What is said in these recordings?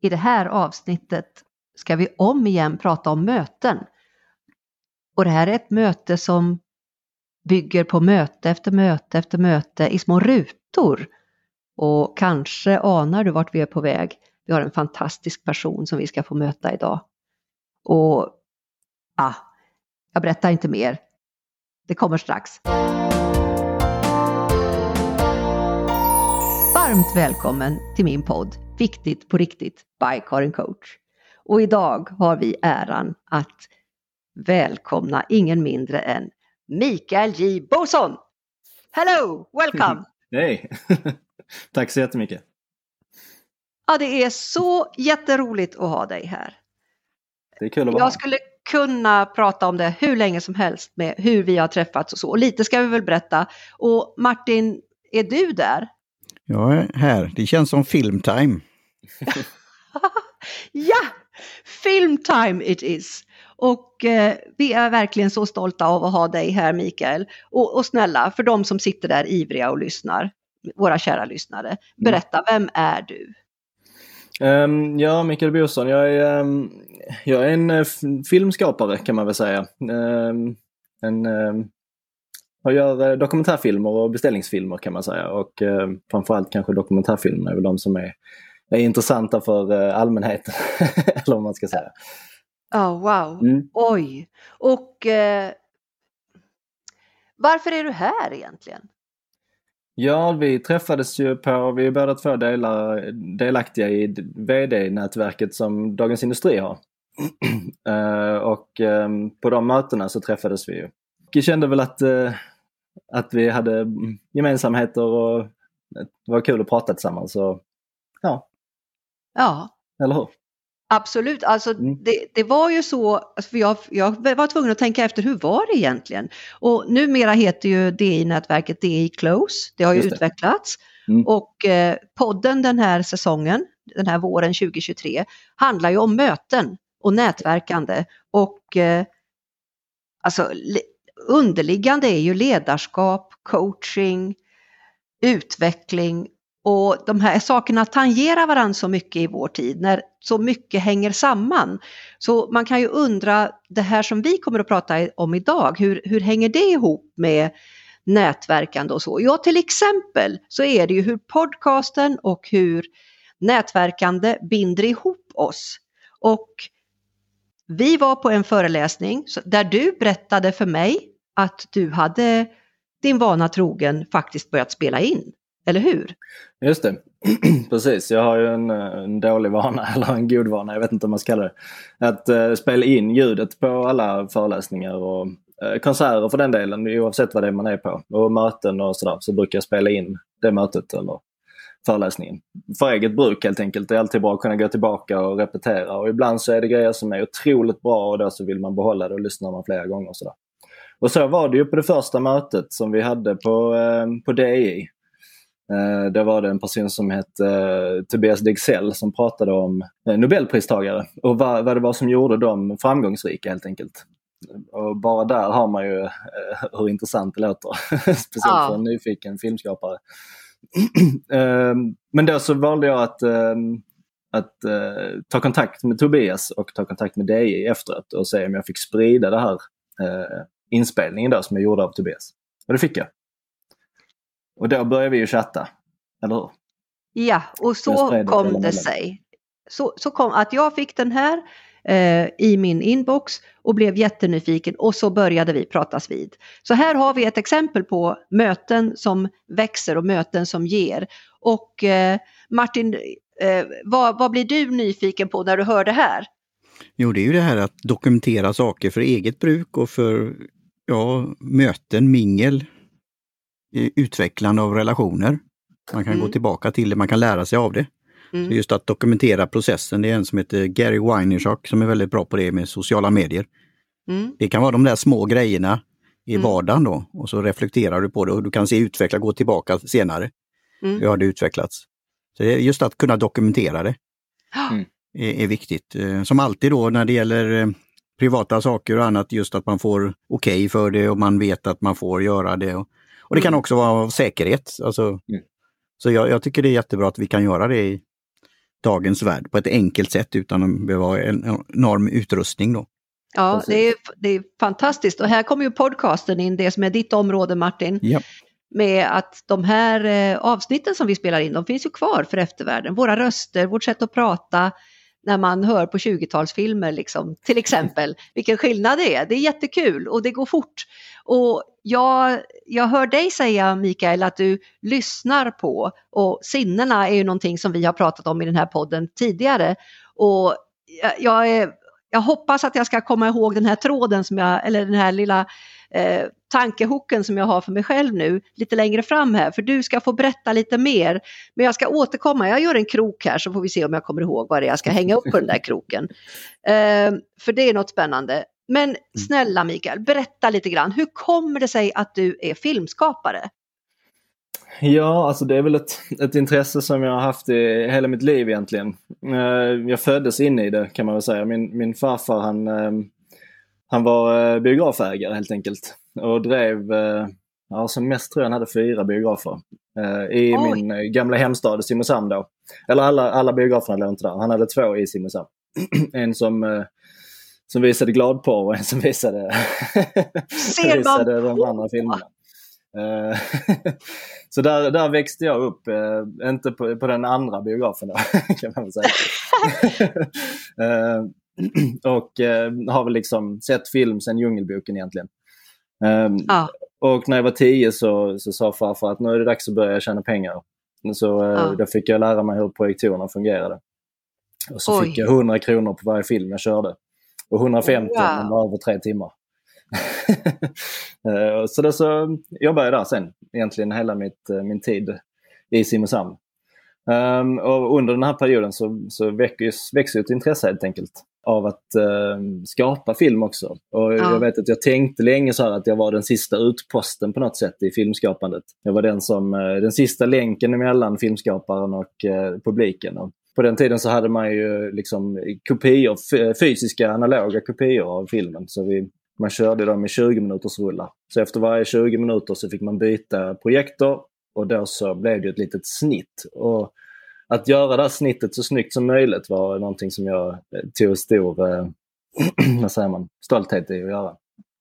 i det här avsnittet ska vi om igen prata om möten. Och det här är ett möte som bygger på möte efter möte efter möte i små rutor. Och kanske anar du vart vi är på väg. Vi har en fantastisk person som vi ska få möta idag. Och ah, jag berättar inte mer. Det kommer strax. Varmt välkommen till min podd Viktigt på riktigt by Karin Coach. Och idag har vi äran att välkomna ingen mindre än Mikael J Boson. Hello, welcome! Hej! Tack så jättemycket! Ja, det är så jätteroligt att ha dig här. Det är kul att vara Jag skulle kunna prata om det hur länge som helst med hur vi har träffats och så. Och lite ska vi väl berätta. Och Martin, är du där? Jag är här. Det känns som filmtime. ja, filmtime it is. Och eh, vi är verkligen så stolta av att ha dig här Mikael. Och, och snälla, för de som sitter där ivriga och lyssnar, våra kära lyssnare, berätta, vem är du? Ehm, ja, Mikael Boson, jag är, ehm, jag är en eh, f- filmskapare kan man väl säga. Ehm, en, um, jag gör eh, dokumentärfilmer och beställningsfilmer kan man säga och uh, framförallt kanske dokumentärfilmer är väl de som är, är intressanta för eh, allmänheten. Eller vad man ska säga. Ja, wow. Mm. Oj. Och eh, varför är du här egentligen? Ja, vi träffades ju på, vi är båda två delar, delaktiga i VD-nätverket som Dagens Industri har. Eh, och eh, på de mötena så träffades vi ju. Vi kände väl att, eh, att vi hade gemensamheter och det var kul att prata tillsammans. Så, ja, Ja, eller hur? absolut. Alltså Mm. det, det var ju så, alltså, för jag, jag var tvungen att tänka efter hur var det egentligen? Och numera heter ju DI-nätverket DI Close. Det har ju det. utvecklats. Mm. Och eh, podden den här säsongen, den här våren 2023, handlar ju om möten och nätverkande. Och eh, alltså underliggande är ju ledarskap, coaching, utveckling och de här sakerna tangerar varandra så mycket i vår tid när så mycket hänger samman. Så man kan ju undra, det här som vi kommer att prata om idag, hur, hur hänger det ihop med nätverkande och så? Ja, till exempel så är det ju hur podcasten och hur nätverkande binder ihop oss. Och vi var på en föreläsning där du berättade för mig att du hade din vana trogen faktiskt börjat spela in. Eller hur? Just det, precis. Jag har ju en, eh, en dålig vana, eller en god vana, jag vet inte om man ska kalla det. Att eh, spela in ljudet på alla föreläsningar och eh, konserter för den delen, oavsett vad det är man är på. Och möten och sådär, så brukar jag spela in det mötet eller föreläsningen. För eget bruk helt enkelt. Det är alltid bra att kunna gå tillbaka och repetera. Och ibland så är det grejer som är otroligt bra och då så vill man behålla det och lyssnar man flera gånger. Och, sådär. och så var det ju på det första mötet som vi hade på, eh, på DI. Eh, Där var det en person som hette eh, Tobias Dexell som pratade om eh, Nobelpristagare och vad, vad det var som gjorde dem framgångsrika helt enkelt. Och bara där har man ju eh, hur intressant det låter. Speciellt Ja. för en nyfiken filmskapare. Eh, Men då så valde jag att, eh, att ta kontakt med Tobias och ta kontakt med DI efteråt och se om jag fick sprida det här inspelningen då som jag gjorde av Tobias. Och det fick jag. Och då började vi ju chatta, eller hur? Ja, och så det kom det sig. Så, så kom att jag fick den här eh, i min inbox och blev jättenyfiken och så började vi pratas vid. Så här har vi ett exempel på möten som växer och möten som ger. Och eh, Martin, eh, vad, vad blir du nyfiken på när du hör det här? Jo, det är ju det här att dokumentera saker för eget bruk och för ja, möten, mingel, utvecklande av relationer. Man kan Mm. gå tillbaka till det, man kan lära sig av det. Mm. Så just att dokumentera processen, det är en som heter Gary Vaynerchuk som är väldigt bra på det med sociala medier. Mm. Det kan vara de där små grejerna i Mm. vardagen då och så reflekterar du på det och du kan se utveckla, gå tillbaka senare. Mm. Hur har det utvecklats? Så det är just att kunna dokumentera det Mm. är, är viktigt. Eh, Som alltid då när det gäller eh, privata saker och annat, just att man får okej för det och man vet att man får göra det. Och, och det kan Mm. också vara av säkerhet. Alltså, Så jag, jag tycker det är jättebra att vi kan göra det i, dagens värld på ett enkelt sätt utan att behöva ha en enorm utrustning. Då. Ja, det är, det är fantastiskt och här kommer ju podcasten in, det som är ditt område Martin. Ja. Med att de här eh, avsnitten som vi spelar in, de finns ju kvar för eftervärlden. Våra röster, vårt sätt att prata, när man hör på 20-talsfilmer liksom, till exempel. Vilken skillnad det är. Det är jättekul och det går fort. Och jag, jag hör dig säga Mikael att du lyssnar på och sinnena är ju någonting som vi har pratat om i den här podden tidigare. Och jag, jag, är, jag hoppas att jag ska komma ihåg den här tråden som jag, eller den här lilla eh, tankehooken som jag har för mig själv nu lite längre fram här, för du ska få berätta lite mer. Men jag ska återkomma, jag gör en krok här så får vi se om jag kommer ihåg vad det är jag ska hänga upp på den där kroken. Eh, för det är något spännande. Men mm. snälla Mikael, berätta lite grann, hur kommer det sig att du är filmskapare? Ja, alltså det är väl ett, ett intresse som jag har haft i hela mitt liv egentligen. Eh, jag föddes in i det kan man väl säga. Min, min farfar han eh, han var eh, biografägare helt enkelt och drev, ja som mest tror jag han hade fyra biografer. I Oj. min gamla hemstad Simrishamn då. Eller alla, alla biograferna låg inte där. Han hade två i Simrishamn. en som som visade gladporr och en som visade, visade de andra filmerna. så där, där växte jag upp, inte på, på den andra biografen då, kan man väl säga. och eh, har väl liksom sett film sen Djungelboken egentligen. Um, ja. Och när jag var tio så, så sa farfar att nu är det dags att börja tjäna pengar. Så eh, ja. då fick jag lära mig hur projektorerna fungerade. Och så Oj. fick jag 100 kronor på varje film jag körde. Och 150 wow. var över tre timmar. uh, så då så jobbade jag där sen, egentligen hela mitt, uh, min tid i Simrishamn. Um, och under den här perioden så, så växer ett intresse helt enkelt av att eh, skapa film också. Och ja. Jag vet att jag tänkte länge så att jag var den sista utposten på något sätt i filmskapandet. Jag var den, som, eh, den sista länken mellan filmskaparen och eh, publiken. Och på den tiden så hade man ju liksom kopior, eh, fysiska analoga kopior av filmen. Så vi, man körde dem i 20 minuters rullar. Så efter varje 20 minuter så fick man byta projektor och då så blev det ett litet snitt. Och att göra det här snittet så snyggt som möjligt var någonting som jag eh, tog stor eh, vad säger man, stolthet i att göra.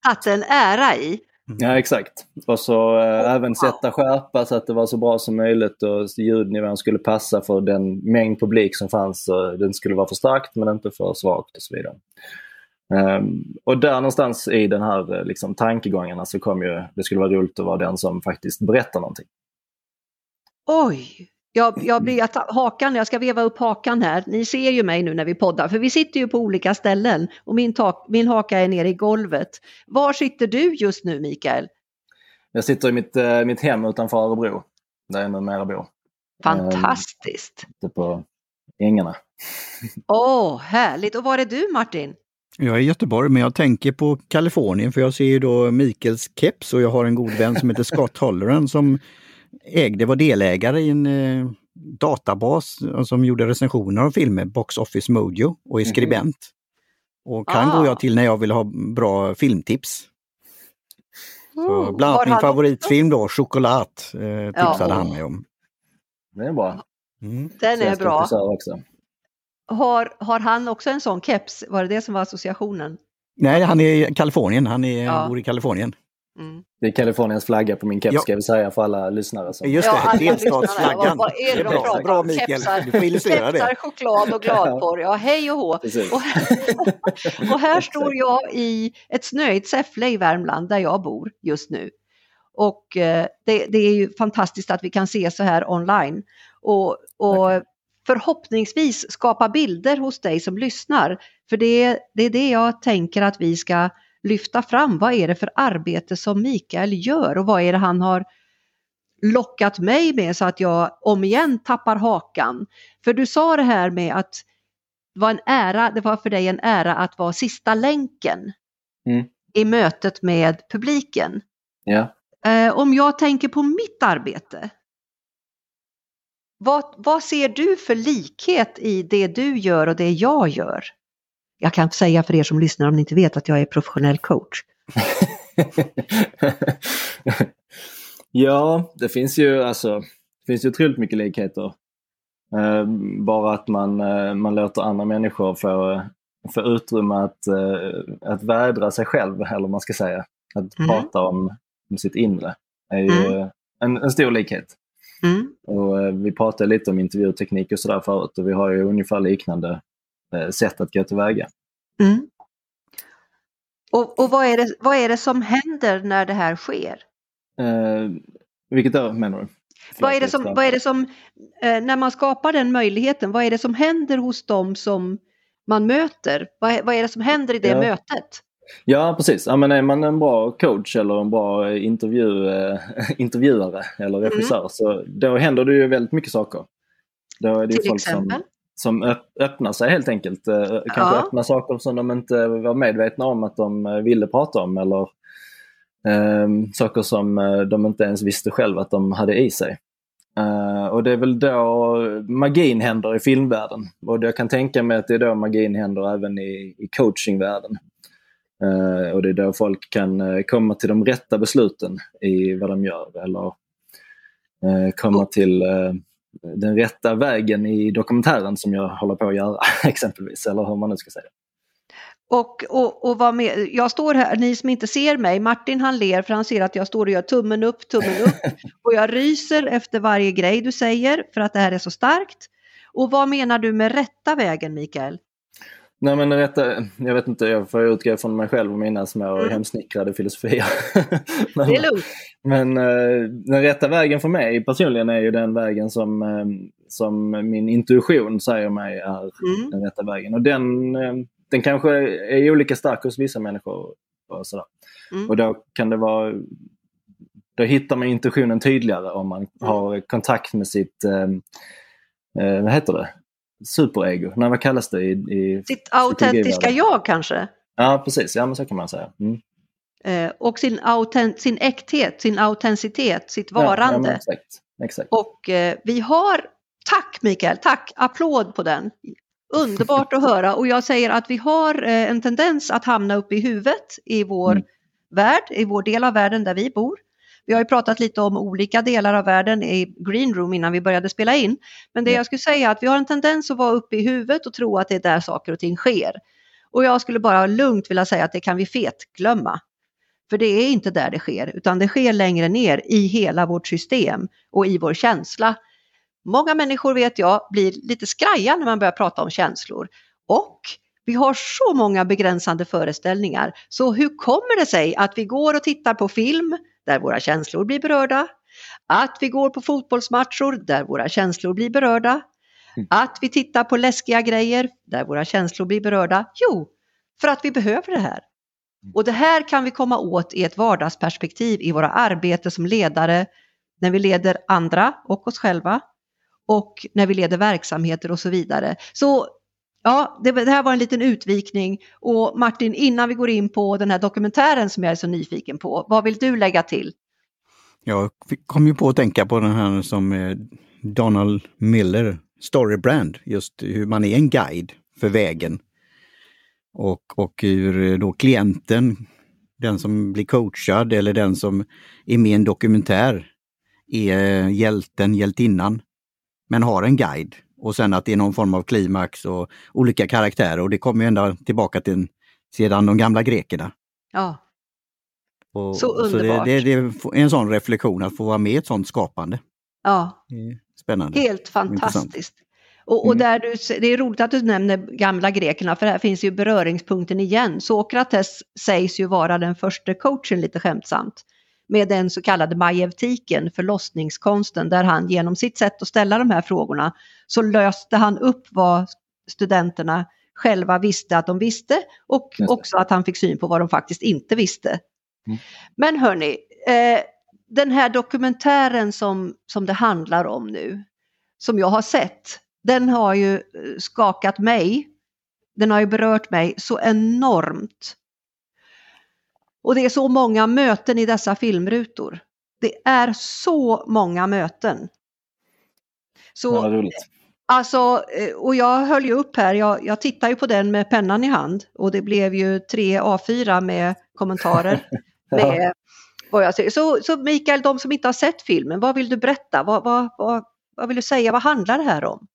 Att en ära i. Mm. Ja exakt. Och så eh, även sätta skärpa så att det var så bra som möjligt och ljudnivån skulle passa för den mängd publik som fanns. Och den skulle vara för starkt men inte för svagt och så vidare. Um, och där någonstans i den här eh, liksom, tankegångarna så kom ju det skulle vara roligt att vara den som faktiskt berättar någonting. Oj, jag, jag blir att hakan, jag ska veva upp hakan här. Ni ser ju mig nu när vi poddar, för vi sitter ju på olika ställen och min, tak, min haka är nere i golvet. Var sitter du just nu Mikael? Jag sitter i mitt, äh, mitt hem utanför Örebro, där jag numera bor. Fantastiskt! Äh, på ängarna. Åh, oh, härligt! Och var är du Martin? Jag är i Göteborg, men jag tänker på Kalifornien för jag ser ju då Mikaels keps och jag har en god vän som heter Scott Holleran som ägde, var delägare i en eh, databas som gjorde recensioner av filmer, Box Office Mojo, och är mhm. skribent. Mm. Och kan ah. går jag till när jag vill ha bra filmtips. Så mm. bland annat min favoritfilm då, Choklad, eh, tipsade ja. han mig om. Det är bra. Mm. Den är bra. Också. Har, har han också en sån keps? Var det det som var associationen? Nej, han är i Kalifornien. Han är, ja. bor i Kalifornien. Mm. Det är Kaliforniens flagga på min keps ja. ska vi säga för alla lyssnare. Som... Just det, ja, delstatsflaggan. Vad är det, det är bra, bra Mikael, du får illustrera det. choklad och gladporr, ja hej och hå. Och, och här står jag i ett snöigt Säffle i Värmland där jag bor just nu. Och eh, det, det, är ju fantastiskt att vi kan se så här online. Och, och förhoppningsvis skapa bilder hos dig som lyssnar. För det, det är det jag tänker att vi ska lyfta fram vad är det för arbete som Mikael gör och vad är det han har lockat mig med så att jag om igen tappar hakan. För du sa det här med att det var en ära, det var för dig en ära att vara sista länken mm. i mötet med publiken. Ja. Eh, om jag tänker på mitt arbete, vad, vad ser du för likhet i det du gör och det jag gör? Jag kan säga för er som lyssnar om ni inte vet att jag är professionell coach. ja, det finns ju alltså, det finns ju otroligt mycket likheter. Eh, bara att man, eh, man låter andra människor få, få utrymme att, eh, att vädra sig själv, eller vad man ska säga. Att Mm. prata om, om sitt inre är ju Mm. en, en stor likhet. Mm. Och, eh, vi pratade lite om intervjuteknik och sådär förut och vi har ju ungefär liknande sätt att gå tillväga. Mm. Och, och vad, är det, vad är det som händer när det här sker? Eh, vilket då menar du? Vad är det som, vad är det som eh, när man skapar den möjligheten, vad är det som händer hos dem som man möter? Vad, är- vad är det som händer i det Ja. mötet? Ja precis, ja, men är man en bra coach eller en bra eh, intervju, eh, intervjuare eller Mm. regissör så då händer det ju väldigt mycket saker. Till folk som, exempel? Som öpp- öppnar sig helt enkelt. Eh, Kanske Ja. öppnar saker som de inte var medvetna om att de eh, ville prata om eller eh, saker som eh, de inte ens visste själv att de hade i sig. Eh, och det är väl då magin händer i filmvärlden. Och jag kan tänka mig att det är då magin händer även i, i coachingvärlden. Eh, och det är då folk kan komma till de rätta besluten i vad de gör eller eh, komma till den rätta vägen i dokumentären som jag håller på att göra exempelvis. Eller hur man nu ska säga. Och, och, och vad med, jag står här, ni som inte ser mig, Martin han ler för han ser att jag står och gör tummen upp, tummen upp. Och jag ryser efter varje grej du säger för att det här är så starkt. Och vad menar du med rätta vägen Mikael? Nej men rätta, jag vet inte, jag får utgå från mig själv och mina små Mm. hemsnickrade filosofier. men, Det är lugnt. men eh, den rätta vägen för mig personligen är ju den vägen som, eh, som min intuition säger mig är Mm. den rätta vägen. Och den, eh, den kanske är olika stark hos vissa människor. Och, sådär. Mm. och då kan det vara då hittar man intuitionen tydligare om Mm. man har kontakt med sitt, eh, vad heter det, superego? Nej, vad kallas det i, i Sitt autentiska jag kanske. Ja, precis. Ja, men så kan man säga. Mm. Eh, och sin, autent, sin äkthet, sin autenticitet, sitt Ja, ja, varande. men exakt. exakt. Och eh, vi har, tack Mikael, tack, applåd på den. Underbart att höra och jag säger att vi har eh, en tendens att hamna uppe i huvudet i vår Mm. värld, i vår del av världen där vi bor. Vi har ju pratat lite om olika delar av världen i Green Room innan vi började spela in. Men det Ja. jag skulle säga är att vi har en tendens att vara uppe i huvudet och tro att det är där saker och ting sker. Och jag skulle bara lugnt vilja säga att det kan vi fetglömma. För det är inte där det sker, utan det sker längre ner i hela vårt system och i vår känsla. Många människor vet jag blir lite skraja när man börjar prata om känslor. Och vi har så många begränsande föreställningar. Så hur kommer det sig att vi går och tittar på film där våra känslor blir berörda? Att vi går på fotbollsmatcher där våra känslor blir berörda? Mm. Att vi tittar på läskiga grejer där våra känslor blir berörda? Jo, för att vi behöver det här. Och det här kan vi komma åt i ett vardagsperspektiv i våra arbete som ledare, när vi leder andra och oss själva och när vi leder verksamheter och så vidare. Så ja, det, det här var en liten utvikning och Martin, innan vi går in på den här dokumentären som jag är så nyfiken på, vad vill du lägga till? Jag kom ju på att tänka på den här som eh, Donald Miller, Storybrand, just hur man är en guide för vägen. Och, och hur eh, då klienten, den som blir coachad eller den som är med i en dokumentär, är eh, hjälten, hjältinnan, men har en guide. Och sen att det är någon form av klimax och olika karaktärer och det kommer ju ända tillbaka till sedan de gamla grekerna. Ja, Och, Så det, underbart. det, det är en sån reflektion att få vara med i ett sånt skapande. ja Det Spännande. helt fantastiskt. Och, och Mm. där du, det är roligt att du nämner gamla grekerna för här finns ju beröringspunkten igen. Sokrates sägs ju vara den första coachen lite skämtsamt med den så kallade majeutiken, förlossningskonsten, där han genom sitt sätt att ställa de här frågorna så löste han upp vad studenterna själva visste att de visste och också att han fick syn på vad de faktiskt inte visste. Mm. Men hörni, eh, den här dokumentären som, som det handlar om nu, som jag har sett, den har ju eh, skakat mig. Den har ju berört mig så enormt. Och det är så många möten i dessa filmrutor. Det är så många möten. Så Ja, roligt. Alltså, eh, och jag höll ju upp här, jag, jag tittar ju på den med pennan i hand och det blev ju tre A4 med kommentarer. med vad jag säger. Så, så Mikael, de som inte har sett filmen, vad vill du berätta? Vad, vad, vad, vad vill du säga? Vad handlar det här om?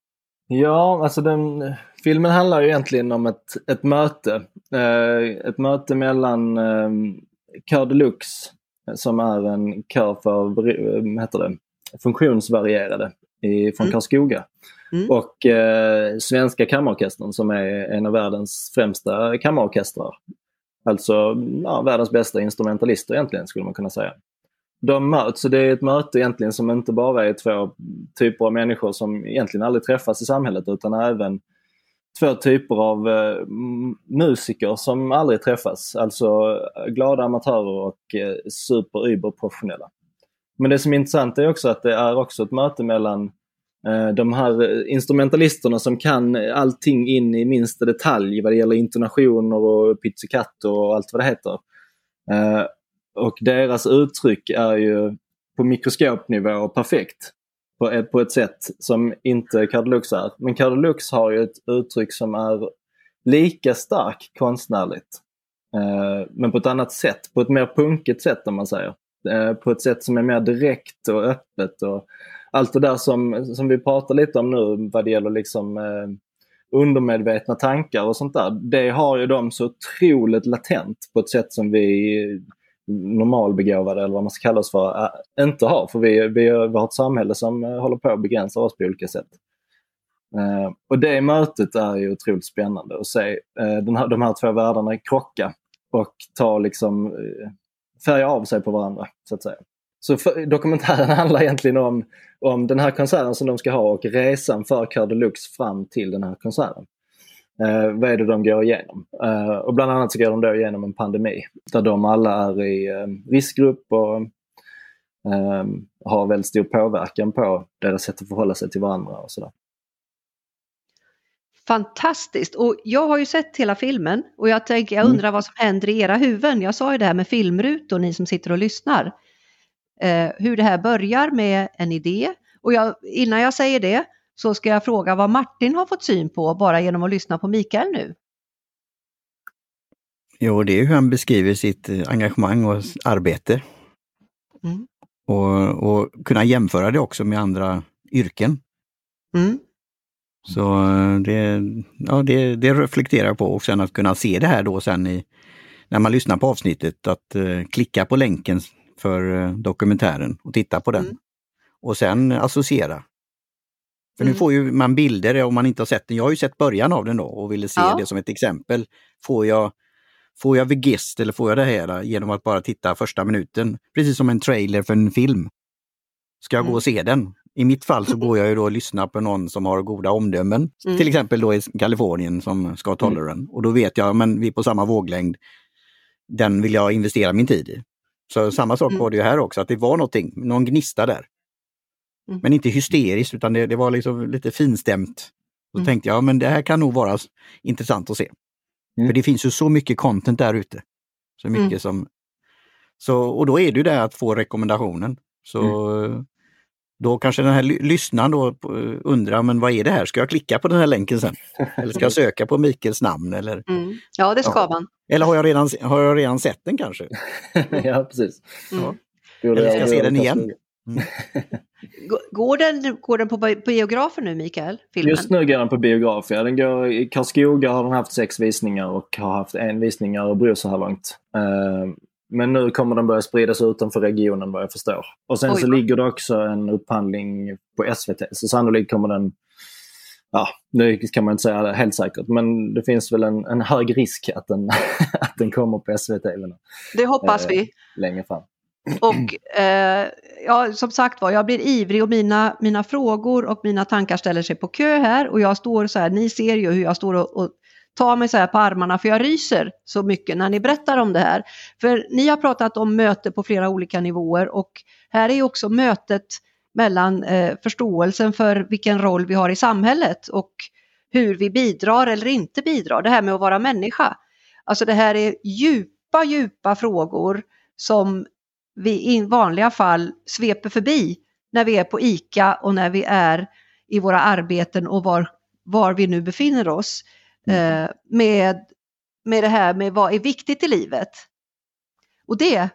Ja, alltså den, filmen handlar ju egentligen om ett, ett möte. Eh, ett möte mellan eh, Kör Deluxe, som är en kör för heter det, funktionsvarierade i, från mm. Karlskoga. Mm. Och eh, Svenska Kammarorkestern som är en av världens främsta kammarorkestrar. Alltså ja, världens bästa instrumentalister egentligen skulle man kunna säga. De möts och det är ett möte egentligen som inte bara är två typer av människor som egentligen aldrig träffas i samhället utan även två typer av eh, musiker som aldrig träffas. Alltså glada amatörer och eh, super-überprofessionella. Men det som är intressant är också att det är också ett möte mellan eh, de här instrumentalisterna som kan allting in i minsta detalj vad det gäller intonationer och pizzicato och allt vad det heter. Eh, och deras uttryck är ju på mikroskopnivå perfekt på ett, på ett sätt som inte Cardlux är. Men Cardlux har ju ett uttryck som är lika starkt konstnärligt. Eh, men på ett annat sätt, på ett mer punkigt sätt om man säger. Eh, på ett sätt som är mer direkt och öppet. och Allt det där som, som vi pratar lite om nu vad det gäller liksom eh, undermedvetna tankar och sånt där. Det har ju de så otroligt latent på ett sätt som vi normalbegåvade eller vad man ska kalla oss för, eh, inte har. För vi, vi, har ett samhälle som eh, håller på att begränsa oss på olika sätt. Uh, och det mötet är ju otroligt spännande att se uh, den här, de här två världarna krocka och ta liksom uh, färga av sig på varandra så att säga. Så för, dokumentären handlar egentligen om, om den här konserten som de ska ha och resan för Cœur Deluxe fram till den här konserten. Eh, vad är det de går igenom? Eh, och bland annat så går de då igenom en pandemi där de alla är i eh, riskgrupp och eh, har väldigt stor påverkan på deras sätt att förhålla sig till varandra och sådär. Fantastiskt! Och jag har ju sett hela filmen och jag, tänker, jag mm. undrar mm. vad som händer i era huvuden. Jag sa ju det här med filmrutor, ni som sitter och lyssnar. Eh, hur det här börjar med en idé. Och jag, innan jag säger det så ska jag fråga vad Martin har fått syn på bara genom att lyssna på Mikael nu. Jo, det är hur han beskriver sitt eh, engagemang och arbete. Mm. Och, och, kunna jämföra det också med andra yrken. Mm. Så eh, det, ja, det, det reflekterar jag på och sen att kunna se det här då sen i, när man lyssnar på avsnittet, att uh, klicka på länken för uh, dokumentären och titta på den. Mm. Och sen associera. För mm. nu får ju man bilder om man inte har sett den. Jag har ju sett början av den då och ville se ja. det som ett exempel. Får jag, får jag Vigist eller får jag det här genom att bara titta första minuten? Precis som en trailer för en film. Ska jag mm. gå och se den? I mitt fall så går jag ju då och lyssnar på någon som har goda omdömen. Mm. Till exempel då i Kalifornien som ska hålla mm. den. Och då vet jag, men vi är på samma våglängd. Den vill jag investera min tid i. Så samma sak mm. var det ju här också, att det var någonting, någon gnista där. Mm. Men inte hysteriskt utan det, det var liksom lite finstämt. Så mm. tänkte jag, men det här kan nog vara intressant att se. Mm. För det finns ju så mycket content där ute. Så mycket mm. som... Så, och då är det ju det att få rekommendationen. Så mm. då kanske den här lyssnaren då undrar, men vad är det här? Ska jag klicka på den här länken sen? Eller ska jag söka på Mikels namn? Eller, mm. Ja, det ska ja. man. Eller har jag, redan, har jag redan sett den kanske? ja, precis. Ja. Eller ska jag se den igen? Mm. Går den, går den på biografer nu Mikael? Filmen? Just nu går den på biograf, ja. Den går, I Karlskoga har den haft sex visningar och har haft en visning i Örebro så här långt. Uh, men nu kommer den börja spridas utanför regionen vad jag förstår. Och sen Oj, så ligger det också en upphandling på SVT. Så sannolikt kommer den, ja det kan man inte säga helt säkert, men det finns väl en, en hög risk att den, att den kommer på SVT. Det hoppas uh, vi. Längre fram. Och eh, ja, som sagt var, jag blir ivrig och mina, mina frågor och mina tankar ställer sig på kö här och jag står så här, ni ser ju hur jag står och, och tar mig så här på armarna för jag ryser så mycket när ni berättar om det här. För ni har pratat om möte på flera olika nivåer och här är också mötet mellan eh, förståelsen för vilken roll vi har i samhället och hur vi bidrar eller inte bidrar. Det här med att vara människa. Alltså det här är djupa, djupa frågor som vi i vanliga fall sveper förbi när vi är på ICA och när vi är i våra arbeten och var, var vi nu befinner oss. Mm. Eh, med, med det här med vad är viktigt i livet. Och det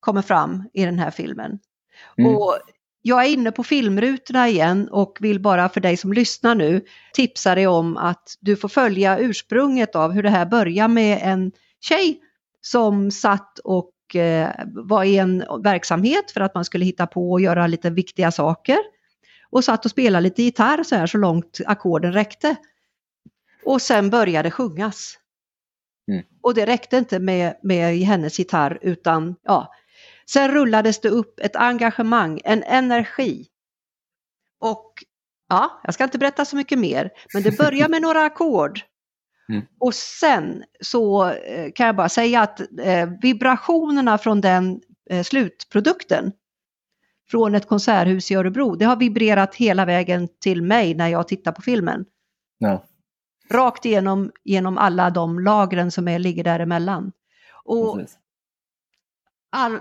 kommer fram i den här filmen. Mm. Och jag är inne på filmrutorna igen och vill bara för dig som lyssnar nu tipsa dig om att du får följa ursprunget av hur det här börjar med en tjej som satt och eh, var i en verksamhet för att man skulle hitta på och göra lite viktiga saker. Och satt och spelade lite gitarr så här så långt ackorden räckte. Och sen började sjungas. Mm. Och det räckte inte med, med hennes gitarr utan ja, sen rullades det upp ett engagemang, en energi. Och ja, jag ska inte berätta så mycket mer, men det börjar med några ackord. Mm. Och sen så eh, kan jag bara säga att eh, vibrationerna från den eh, slutprodukten från ett konserthus i Örebro, det har vibrerat hela vägen till mig när jag tittar på filmen. Ja. Rakt igenom genom alla de lagren som är, ligger däremellan. Och all,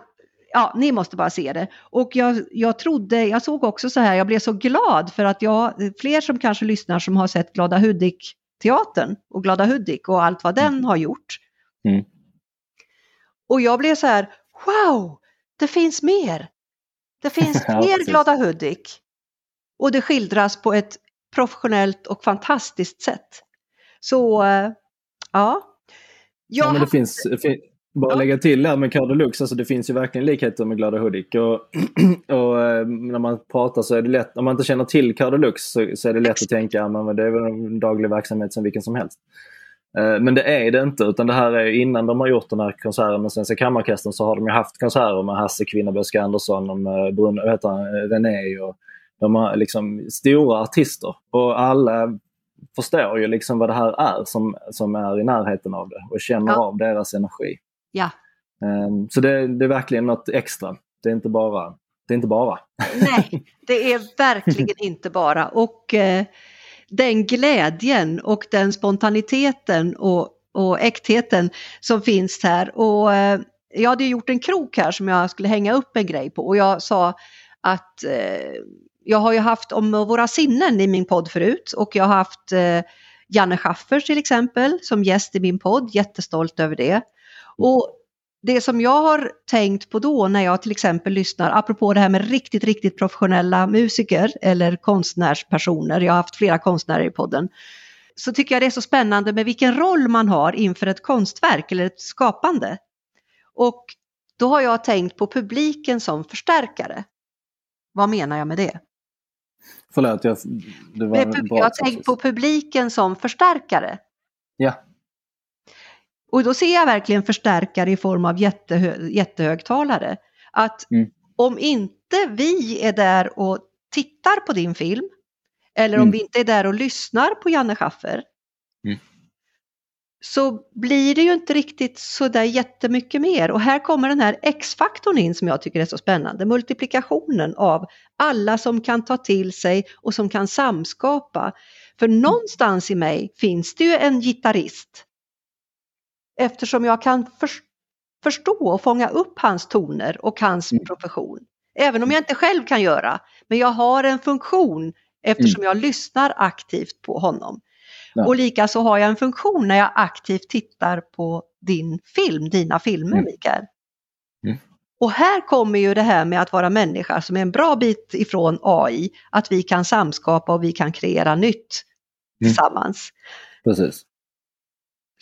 ja, ni måste bara se det. Och jag, jag trodde, jag såg också så här, jag blev så glad för att jag, fler som kanske lyssnar som har sett Glada Hudik-teatern och Glada Hudik och allt vad den mm. har gjort. Mm. Och jag blev så här, wow, det finns mer. Det finns fler Glada Hudik. Och det skildras på ett professionellt och fantastiskt sätt. Så eh, ja. Jag ja men det finns, bara ja. lägga till här med Cardelux, alltså det finns ju verkligen likheter med Glada Hudik. Och, och eh, när man pratar så är det lätt, om man inte känner till Cardelux så, så är det lätt att tänka att det är väl en daglig verksamhet som vilken som helst. Eh, men det är det inte utan det här är innan de har gjort den här konserten med Svenska Kammarorkestern så har de ju haft konserter med Hasse Kvinnaböske Andersson och med Bruno, heter han, René och de har liksom stora artister och alla förstår ju liksom vad det här är som, som är i närheten av det och känner ja. av deras energi. Ja. Um, så det, det, är verkligen något extra. Det är inte bara. Det är inte bara. Nej, det är verkligen inte bara. Och eh, den glädjen och den spontaniteten och, och äktheten som finns här. Och eh, jag hade gjort en krok här som jag skulle hänga upp en grej på och jag sa att eh, jag har ju haft om våra sinnen i min podd förut och jag har haft eh, Janne Schaffers till exempel som gäst i min podd, jättestolt över det. Och det som jag har tänkt på då när jag till exempel lyssnar, apropå det här med riktigt, riktigt professionella musiker eller konstnärspersoner, jag har haft flera konstnärer i podden, så tycker jag det är så spännande med vilken roll man har inför ett konstverk eller ett skapande. Och då har jag tänkt på publiken som förstärkare. Vad menar jag med det? Förlåt, jag, det var Jag har tänkt på publiken som förstärkare. Ja. Och då ser jag verkligen förstärkare i form av jättehö jättehögtalare. Att mm. om inte vi är där och tittar på din film, eller om mm. vi inte är där och lyssnar på Janne Schaffer, mm. så blir det ju inte riktigt så där jättemycket mer. Och här kommer den här X-faktorn in som jag tycker är så spännande, multiplikationen av alla som kan ta till sig och som kan samskapa. För någonstans i mig finns det ju en gitarrist eftersom jag kan för, förstå och fånga upp hans toner och hans mm. profession. Även om jag inte själv kan göra, men jag har en funktion eftersom mm. jag lyssnar aktivt på honom. Ja. Och likaså har jag en funktion när jag aktivt tittar på din film, dina filmer mm. Mikael. Mm. Och här kommer ju det här med att vara människa som är en bra bit ifrån AI, att vi kan samskapa och vi kan kreera nytt mm. tillsammans. Precis.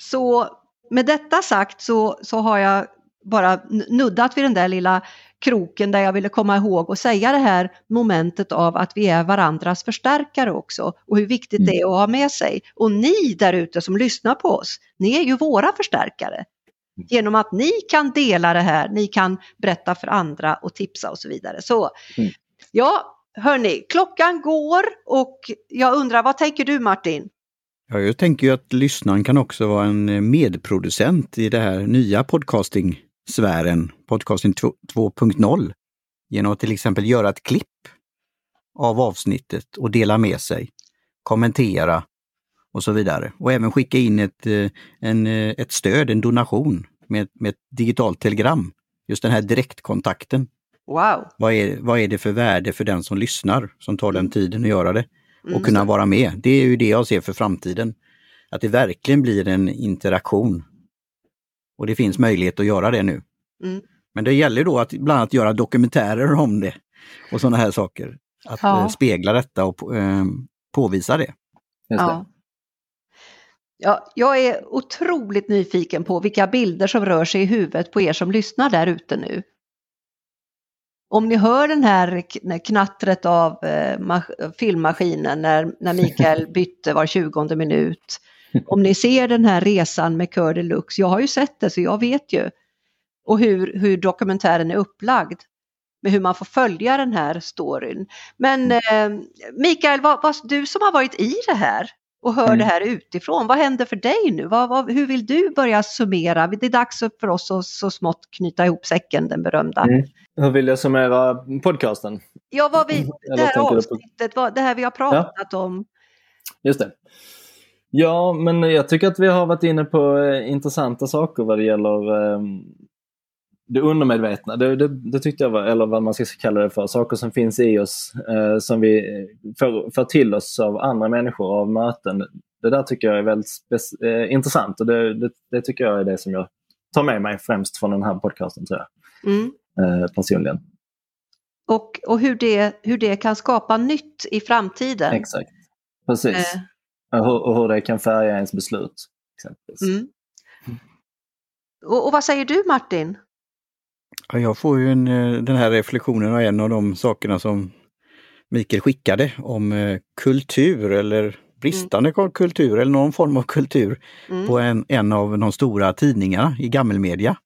Så med detta sagt så, så har jag bara nuddat vid den där lilla kroken där jag ville komma ihåg och säga det här momentet av att vi är varandras förstärkare också och hur viktigt det är att ha med sig. Och ni där ute som lyssnar på oss, ni är ju våra förstärkare. Genom att ni kan dela det här, ni kan berätta för andra och tipsa och så vidare. Så mm. ja, hörni, klockan går och jag undrar vad tänker du Martin? Ja, jag tänker ju att lyssnaren kan också vara en eh, medproducent i det här nya podcasting-sfären, podcasting 2.0, genom att till exempel göra ett klipp av avsnittet och dela med sig, kommentera och så vidare. Och även skicka in ett, eh, en, eh, ett stöd, en donation med, med ett digitalt telegram. Just den här direktkontakten. Wow! Vad är, vad är det för värde för den som lyssnar, som tar den tiden att göra det? Och mm. kunna vara med. Det är ju det jag ser för framtiden. Att det verkligen blir en interaktion. Och det finns möjlighet att göra det nu. Mm. Men det gäller då att bland annat göra dokumentärer om det. och sådana här saker. Att Ja. eh, spegla detta och eh, påvisa det. Just det. Ja. Ja, jag är otroligt nyfiken på vilka bilder som rör sig i huvudet på er som lyssnar där ute nu. Om ni hör den här knattret av eh, mas- filmmaskinen när, när Mikael bytte var 20 minut. Om ni ser den här resan med Cœur de Luxe, jag har ju sett det så jag vet ju. Och hur, hur dokumentären är upplagd. Med hur man får följa den här storyn. Men eh, Mikael, vad, vad, du som har varit i det här och hör Mm. det här utifrån, vad händer för dig nu? Vad, vad, hur vill du börja summera? Det är dags för oss att så smått knyta ihop säcken, den berömda. Mm. Hur vill jag summera podcasten? Ja, vad vi, Eller det här avsnittet, vad, det här vi har pratat om. Just det. Ja, men jag tycker att vi har varit inne på eh, intressanta saker vad det gäller eh, det undermedvetna. Det, det, det tyckte jag var, eller vad man ska kalla det för, saker som finns i oss eh, som vi får, får till oss av andra människor, av möten. Det där tycker jag är väldigt eh, intressant och det, det, det tycker jag är det som jag tar med mig främst från den här podcasten tror jag, Mm. Eh, personligen. Och, och hur, det, hur det kan skapa nytt i framtiden. Exakt, precis. Eh, Och hur, och hur det kan färga ens beslut. Exempelvis. mm. och, och vad säger du Martin? Ja, Jag får ju en, eh, den här reflektionen av en av de sakerna som Mikael skickade om eh, kultur eller bristande kultur eller någon form av kultur Mm. på en, en av de stora tidningarna i gammelmedia.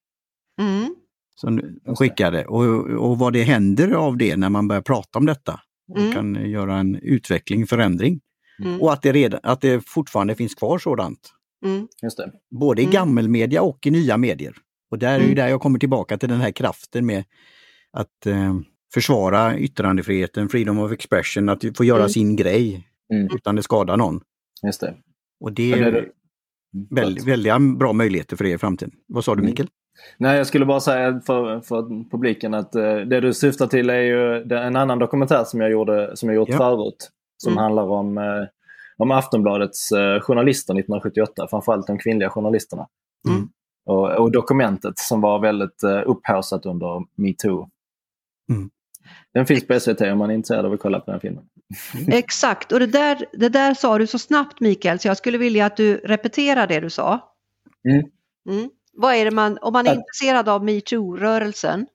Mm. Som de skickade och, och vad det händer av det när man börjar prata om detta. Och Mm. kan göra en utveckling, förändring. Mm. Och att det, redan, att det fortfarande finns kvar sådant. Mm. Just det. Både i Mm. gammelmedia och i nya medier. Och där är ju Mm. där jag kommer tillbaka till den här kraften med att eh, försvara yttrandefriheten, freedom of expression, att få göra Mm. sin grej Mm. utan det skadar någon. Just det. Och det är väldigt, väldigt bra möjligheter för er i framtiden. Vad sa du Mm. Mikael? Nej, jag skulle bara säga för, för publiken att eh, det du syftar till är ju det en annan dokumentär som jag, gjorde, som jag gjort Ja. förut. Som Mm. handlar om, eh, om Aftonbladets eh, journalister 1978, framförallt de kvinnliga journalisterna. Mm. Och, och dokumentet som var väldigt eh, upphaussat under metoo. Mm. Den finns på SVT om man är intresserad av att kolla på den filmen. Exakt, och det där, det där sa du så snabbt Mikael så jag skulle vilja att du repeterar det du sa. Mm. Vad är det man, om man är Ja. intresserad av metoo-rörelsen?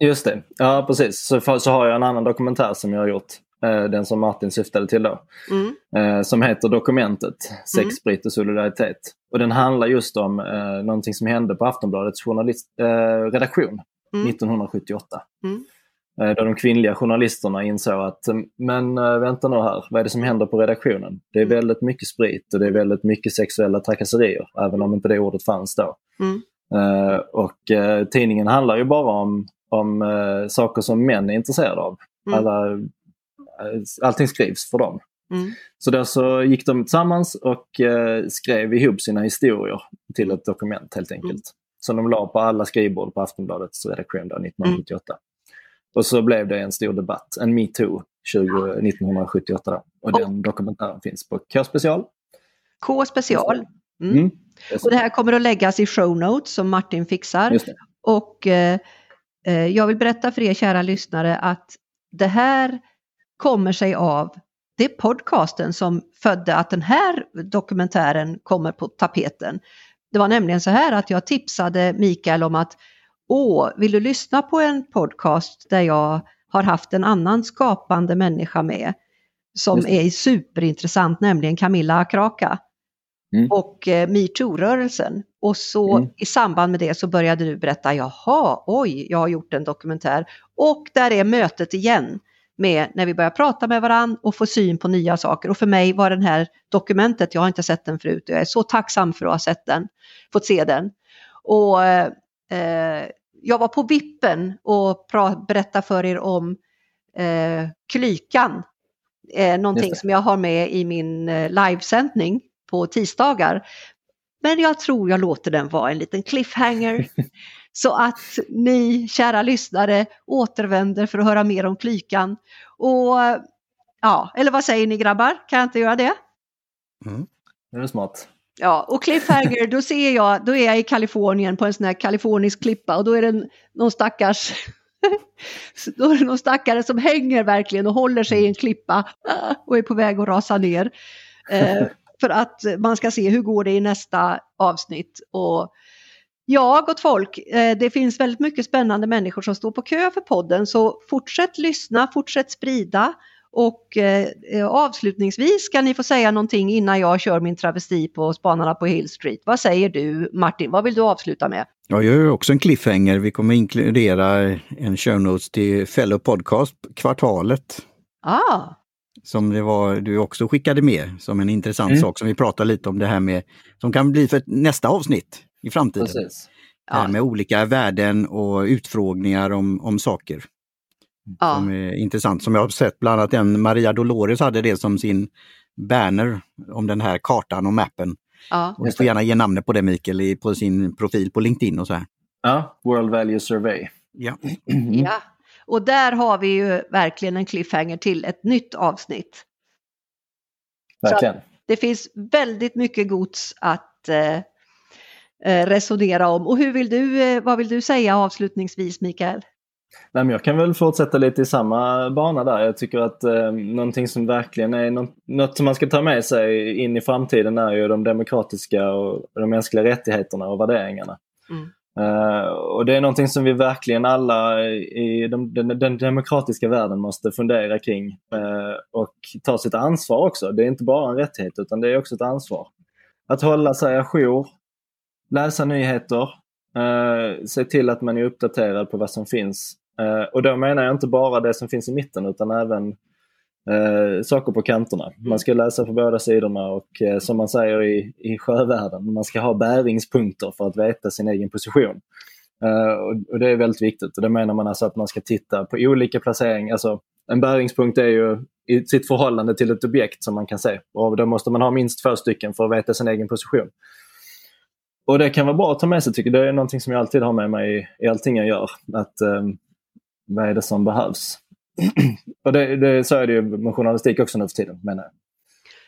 Just det, ja precis. Så, så har jag en annan dokumentär som jag har gjort. Eh, den som Martin syftade till då. Mm. eh, som heter Dokumentet, Sex, Mm. sprit och solidaritet. Och den handlar just om eh, någonting som hände på Aftonbladets journalist, eh, redaktion Mm. 1978. Mm. Eh, där de kvinnliga journalisterna insåg att, men eh, vänta nu här, vad är det som händer på redaktionen? Det är Mm. väldigt mycket sprit och det är väldigt mycket sexuella trakasserier, även om inte det ordet fanns då. Mm. Eh, och tidningen handlar ju bara om, om saker som män är intresserade av. Mm. Alla, allting skrivs för dem. Mm. Så där så gick de tillsammans och skrev ihop sina historier till ett dokument helt enkelt. Mm. Som de la på alla skrivbord på Aftonbladets redaktion där 1978. Och så blev det en stor debatt, en metoo 20, 1978. Då. Och Och- den dokumentären finns på K-special. K special. Mm. Mm. Och det här kommer att läggas i show notes som Martin fixar. Och eh, eh, jag vill berätta för er kära lyssnare att det här kommer sig av det är podcasten som födde att den här dokumentären kommer på tapeten. Det var nämligen så här att jag tipsade Mikael om att Åh, vill du lyssna på en podcast där jag har haft en annan skapande människa med som är superintressant, nämligen Camilla Akraka Mm. och eh, metoo-rörelsen. Och så Mm. i samband med det så började du berätta, jaha, oj, jag har gjort en dokumentär. Och där är mötet igen med när vi börjar prata med varandra och få syn på nya saker. Och för mig var den här dokumentet, jag har inte sett den förut, jag är så tacksam för att ha sett den, fått se den. Och eh, jag var på vippen och pra- berätta för er om eh, Klykan. Eh, någonting som jag har med i min eh, livesändning på tisdagar. Men jag tror jag låter den vara en liten cliffhanger. så att ni kära lyssnare återvänder för att höra mer om Klykan. Och ja, eller vad säger ni grabbar? Kan jag inte göra det? Mm. Det är smart. Ja, och cliffhanger, då ser jag, då är jag i Kalifornien på en sån här kalifornisk klippa och då är det någon stackars då är det någon stackare som hänger verkligen och håller sig i en klippa och är på väg att rasa ner. Eh, för att man ska se hur går det i nästa avsnitt. Och ja, gott folk, eh, det finns väldigt mycket spännande människor som står på kö för podden så fortsätt lyssna, fortsätt sprida. Och eh, avslutningsvis ska ni få säga någonting innan jag kör min travesti på Spanarna på Hill Street. Vad säger du Martin? Vad vill du avsluta med? Ja, jag gör också en cliffhanger. Vi kommer inkludera en show notes till Fellow Podcast kvartalet. Ah. Som det var, du också skickade med som en intressant mm. sak som vi pratade lite om det här med, som kan bli för nästa avsnitt i framtiden. Precis. Här med olika värden och utfrågningar om, om saker. Ja. Som är intressant, som jag har sett bland annat en Maria Dolores hade det som sin banner om den här kartan och mappen. Ja. Och du får gärna ge namnet på det Mikael på sin profil på LinkedIn och så här. Ja, World Value Survey. Ja. ja, och där har vi ju verkligen en cliffhanger till ett nytt avsnitt. Verkligen. det finns väldigt mycket gods att eh, eh, resonera om. Och hur vill du, eh, vad vill du säga avslutningsvis Mikael? Nej, men jag kan väl fortsätta lite i samma bana där. Jag tycker att eh, någonting som verkligen är något, något, som man ska ta med sig in i framtiden är ju de demokratiska och de mänskliga rättigheterna och värderingarna. Mm. Uh, och det är någonting som vi verkligen alla i de, den, den, demokratiska världen måste fundera kring uh, och ta sitt ansvar också. Det är inte bara en rättighet utan det är också ett ansvar. Att hålla sig ajour, läsa nyheter, uh, se till att man är uppdaterad på vad som finns Eh, och då menar jag inte bara det som finns i mitten utan även eh, saker på kanterna. Mm. Man ska läsa på båda sidorna och eh, som man säger i, i sjövärlden, man ska ha bäringspunkter för att veta sin egen position. Uh, och, och, det är väldigt viktigt och det menar man alltså att man ska titta på olika placeringar. Alltså, en bäringspunkt är ju i sitt förhållande till ett objekt som man kan se och då måste man ha minst två stycken för att veta sin egen position. Och det kan vara bra att ta med sig tycker jag. Det är någonting som jag alltid har med mig i, i allting jag gör. Att um, vad är det som behövs? och det, det, så är det ju med journalistik också nu för tiden, menar jag.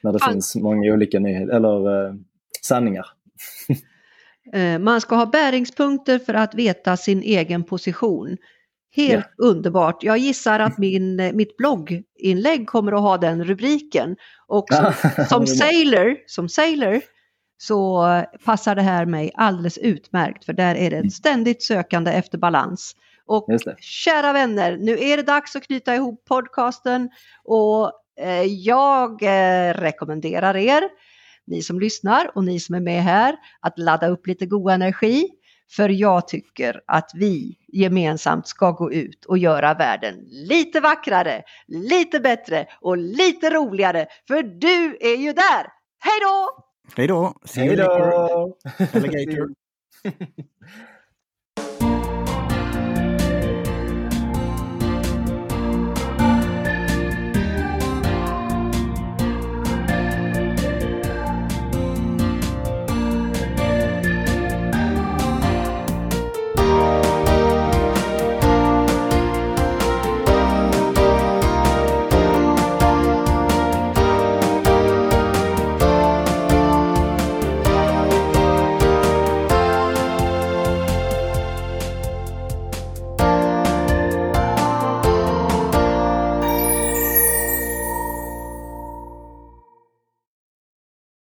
När det All... finns många olika nyheter, eller eh, sanningar. Eh, man ska ha bäringspunkter för att veta sin egen position. Helt ja. underbart. Jag gissar att min, eh, mitt blogginlägg kommer att ha den rubriken. Och som, som, sailor, som sailor så passar det här mig alldeles utmärkt för där är det ett mm. ständigt sökande efter balans. Och kära vänner, nu är det dags att knyta ihop podcasten och eh, jag eh, rekommenderar er, ni som lyssnar och ni som är med här, att ladda upp lite god energi. För jag tycker att vi gemensamt ska gå ut och göra världen lite vackrare, lite bättre och lite roligare. För du är ju där! Hej då! Hej då! Hej då! Alligator!